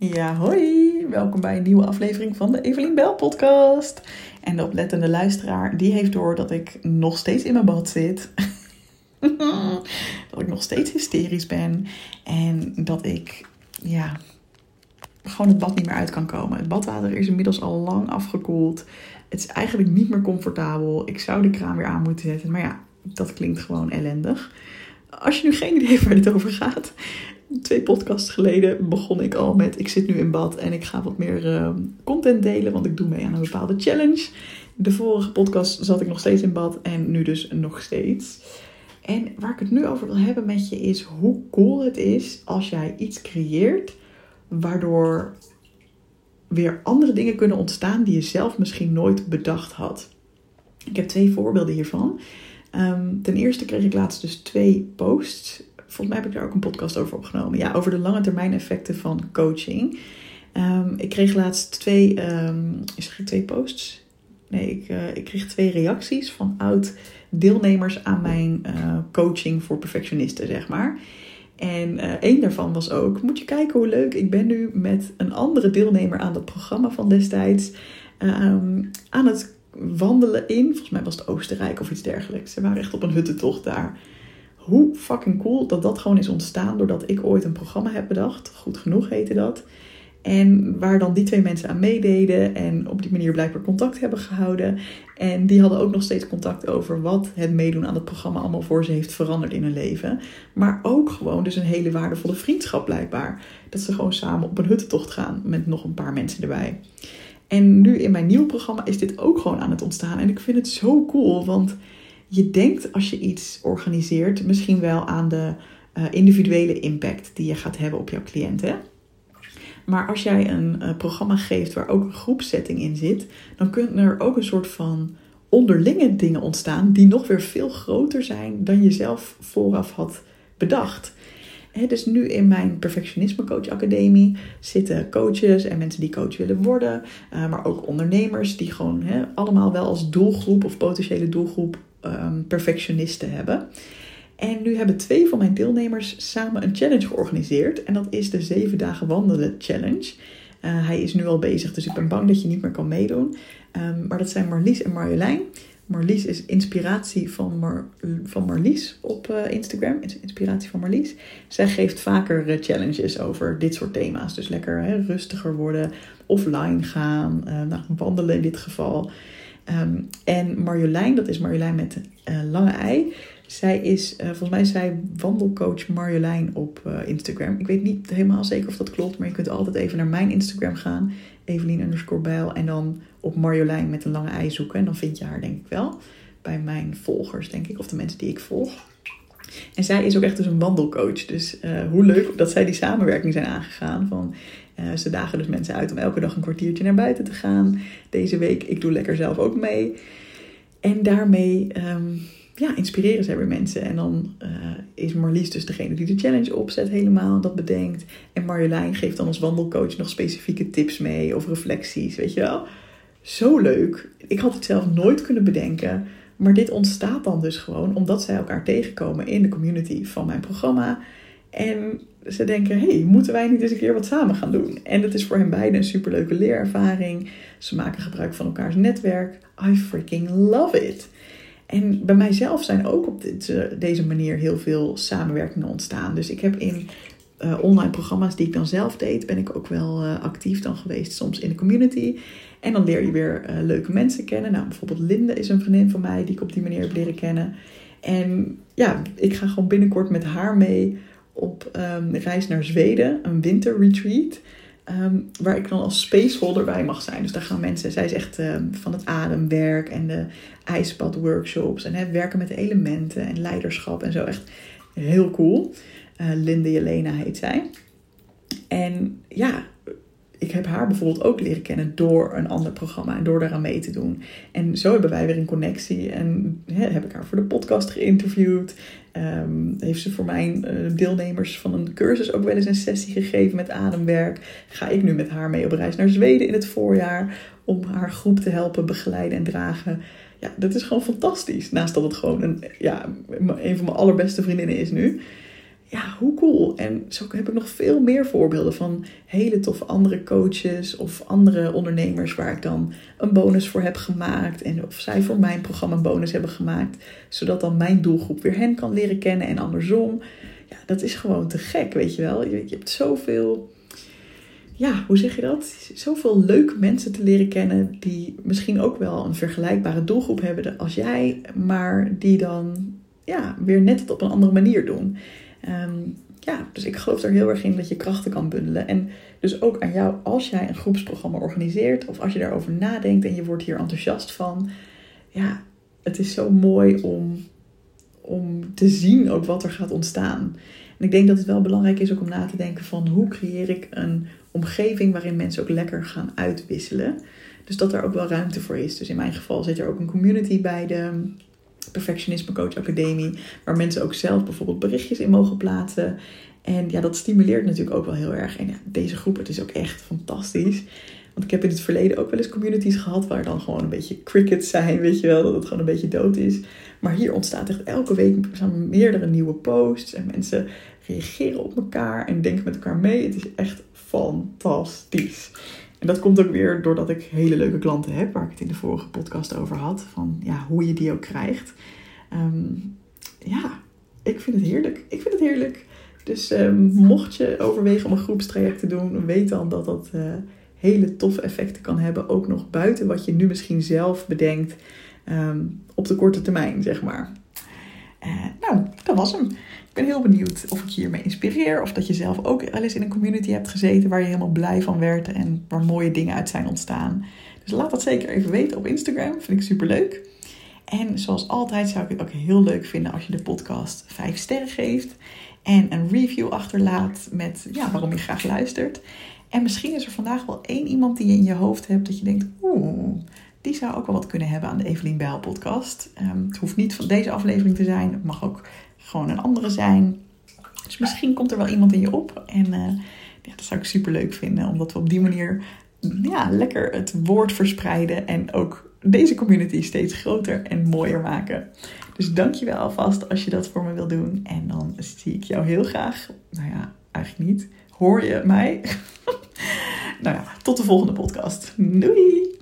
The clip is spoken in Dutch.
Ja, hoi! Welkom bij een nieuwe aflevering van de Evelien Bel podcast. En de oplettende luisteraar, die heeft door dat ik nog steeds in mijn bad zit. dat ik nog steeds hysterisch ben. En dat ik, ja, gewoon het bad niet meer uit kan komen. Het badwater is inmiddels al lang afgekoeld. Het is eigenlijk niet meer comfortabel. Ik zou de kraan weer aan moeten zetten. Maar ja, dat klinkt gewoon ellendig. Als je nu geen idee hebt waar dit over gaat, twee podcasts geleden begon ik al met: Ik zit nu in bad en ik ga wat meer uh, content delen, want ik doe mee aan een bepaalde challenge. De vorige podcast zat ik nog steeds in bad en nu dus nog steeds. En waar ik het nu over wil hebben met je is hoe cool het is als jij iets creëert waardoor weer andere dingen kunnen ontstaan die je zelf misschien nooit bedacht had. Ik heb twee voorbeelden hiervan. Um, ten eerste kreeg ik laatst dus twee posts volgens mij heb ik daar ook een podcast over opgenomen. Ja, over de lange termijn effecten van coaching. Um, ik kreeg laatst twee, um, zeg ik twee posts? Nee, ik, uh, ik kreeg twee reacties van oud deelnemers aan mijn uh, coaching voor perfectionisten, zeg maar. En uh, één daarvan was ook, moet je kijken hoe leuk, ik ben nu met een andere deelnemer aan dat programma van destijds um, aan het wandelen in, volgens mij was het Oostenrijk of iets dergelijks. Ze waren echt op een huttentocht daar hoe fucking cool dat dat gewoon is ontstaan doordat ik ooit een programma heb bedacht. Goed genoeg heette dat. En waar dan die twee mensen aan meededen en op die manier blijkbaar contact hebben gehouden. En die hadden ook nog steeds contact over wat het meedoen aan het programma allemaal voor ze heeft veranderd in hun leven. Maar ook gewoon dus een hele waardevolle vriendschap blijkbaar. Dat ze gewoon samen op een huttentocht gaan met nog een paar mensen erbij. En nu in mijn nieuwe programma is dit ook gewoon aan het ontstaan. En ik vind het zo cool, want je denkt als je iets organiseert misschien wel aan de uh, individuele impact die je gaat hebben op jouw cliënten. Maar als jij een uh, programma geeft waar ook een groepsetting in zit, dan kunnen er ook een soort van onderlinge dingen ontstaan die nog weer veel groter zijn dan je zelf vooraf had bedacht. Dus nu in mijn Perfectionisme Coach Academie zitten coaches en mensen die coach willen worden, uh, maar ook ondernemers die gewoon allemaal wel als doelgroep of potentiële doelgroep um, perfectionisten hebben. En nu hebben twee van mijn deelnemers samen een challenge georganiseerd. En dat is de 7 dagen wandelen challenge. Uh, hij is nu al bezig, dus ik ben bang dat je niet meer kan meedoen. Um, maar dat zijn Marlies en Marjolein. Marlies is inspiratie van, Mar van Marlies op uh, Instagram. Inspiratie van Marlies. Zij geeft vaker uh, challenges over dit soort thema's. Dus lekker hè, rustiger worden, offline gaan, nou, wandelen in dit geval. Um, en Marjolein, dat is Marjolein met lange ei. Zij is, volgens mij zij wandelcoach Marjolein op Instagram. Ik weet niet helemaal zeker of dat klopt, maar je kunt altijd even naar mijn Instagram gaan. Evelien underscore bijl. En dan op Marjolein met een lange ei zoeken. En dan vind je haar denk ik wel. Bij mijn volgers denk ik, of de mensen die ik volg. En zij is ook echt dus een wandelcoach. Dus uh, hoe leuk dat zij die samenwerking zijn aangegaan. Van, uh, ze dagen dus mensen uit om elke dag een kwartiertje naar buiten te gaan. Deze week, ik doe lekker zelf ook mee. En daarmee um, ja, inspireren zij weer mensen. En dan uh, is Marlies dus degene die de challenge opzet helemaal. Dat bedenkt. En Marjolein geeft dan als wandelcoach nog specifieke tips mee. Of reflecties, weet je wel. Zo leuk. Ik had het zelf nooit kunnen bedenken. Maar dit ontstaat dan dus gewoon omdat zij elkaar tegenkomen in de community van mijn programma. En ze denken, hey, moeten wij niet eens een keer wat samen gaan doen? En dat is voor hen beiden een superleuke leerervaring. Ze maken gebruik van elkaars netwerk. I freaking love it. En bij mijzelf zijn ook op dit, deze manier heel veel samenwerkingen ontstaan. Dus ik heb in uh, online programma's die ik dan zelf deed, ben ik ook wel uh, actief dan geweest, soms in de community. En dan leer je weer uh, leuke mensen kennen. Nou, bijvoorbeeld Linde is een vriendin van mij die ik op die manier heb leren kennen. En ja, ik ga gewoon binnenkort met haar mee op um, reis naar Zweden, een winterretreat. Um, waar ik dan als spaceholder bij mag zijn. Dus daar gaan mensen, zij is echt um, van het ademwerk en de ijsbadworkshops en hè, werken met elementen en leiderschap en zo. Echt heel cool. Uh, Linde Jelena heet zij. En ja, ik heb haar bijvoorbeeld ook leren kennen door een ander programma en door daaraan mee te doen. En zo hebben wij weer een connectie. En heb ik haar voor de podcast geïnterviewd. Um, heeft ze voor mijn uh, deelnemers van een cursus ook wel eens een sessie gegeven met ademwerk. Ga ik nu met haar mee op reis naar Zweden in het voorjaar om haar groep te helpen begeleiden en dragen. Ja, dat is gewoon fantastisch. Naast dat het gewoon een, ja, een van mijn allerbeste vriendinnen is nu ja, hoe cool. En zo heb ik nog veel meer voorbeelden van hele toffe andere coaches of andere ondernemers waar ik dan een bonus voor heb gemaakt. En of zij voor mijn programma een bonus hebben gemaakt. Zodat dan mijn doelgroep weer hen kan leren kennen en andersom. Ja, dat is gewoon te gek, weet je wel. Je, je hebt zoveel ja, hoe zeg je dat? Zoveel leuke mensen te leren kennen die misschien ook wel een vergelijkbare doelgroep hebben als jij, maar die dan ja, weer net het op een andere manier doen. Ehm, ja, dus ik geloof er heel erg in dat je krachten kan bundelen. En dus ook aan jou, als jij een groepsprogramma organiseert of als je daarover nadenkt en je wordt hier enthousiast van, ja, het is zo mooi om, om te zien ook wat er gaat ontstaan. En ik denk dat het wel belangrijk is ook om na te denken van hoe creëer ik een omgeving waarin mensen ook lekker gaan uitwisselen. Dus dat er ook wel ruimte voor is. Dus in mijn geval zit er ook een community bij de Perfectionisme Coach Academie, waar mensen ook zelf bijvoorbeeld berichtjes in mogen plaatsen. En ja, dat stimuleert natuurlijk ook wel heel erg. En deze groep, het is ook echt fantastisch. Want ik heb in het verleden ook wel eens communities gehad waar dan gewoon een beetje crickets zijn, weet je wel, dat het gewoon een beetje dood is. Maar hier ontstaat echt elke week meerdere nieuwe posts en mensen reageren op elkaar en denken met elkaar mee. Het is echt fantastisch. En dat komt ook weer doordat ik hele leuke klanten heb, waar ik het in de vorige podcast over had. Van ja, hoe je die ook krijgt. Ehm, ja, ik vind het heerlijk. Ik vind het heerlijk. Dus um, mocht je overwegen om een groepstraject te doen, weet dan dat dat uh, hele toffe effecten kan hebben. Ook nog buiten wat je nu misschien zelf bedenkt um, op de korte termijn, zeg maar. Nou, dat was hem ben heel benieuwd of ik je hiermee inspireer. Of dat je zelf ook wel eens in een community hebt gezeten waar je helemaal blij van werd en waar mooie dingen uit zijn ontstaan. Dus laat dat zeker even weten op Instagram. Vind ik super leuk. En zoals altijd zou ik het ook heel leuk vinden als je de podcast 5 sterren geeft. En een review achterlaat met ja, waarom je graag luistert. En misschien is er vandaag wel één iemand die je in je hoofd hebt dat je denkt, oeh, die zou ook wel wat kunnen hebben aan de Evelien Bijl podcast. Um, het hoeft niet van deze aflevering te zijn. Het mag ook gewoon een andere zijn. Dus misschien komt er wel iemand in je op. En uh, ja, dat zou ik super leuk vinden, omdat we op die manier ja, lekker het woord verspreiden en ook deze community steeds groter en mooier maken. Dus dank je wel alvast als je dat voor me wil doen. En dan zie ik jou heel graag. Nou ja, eigenlijk niet. Hoor je mij? nou ja, tot de volgende podcast. Doei!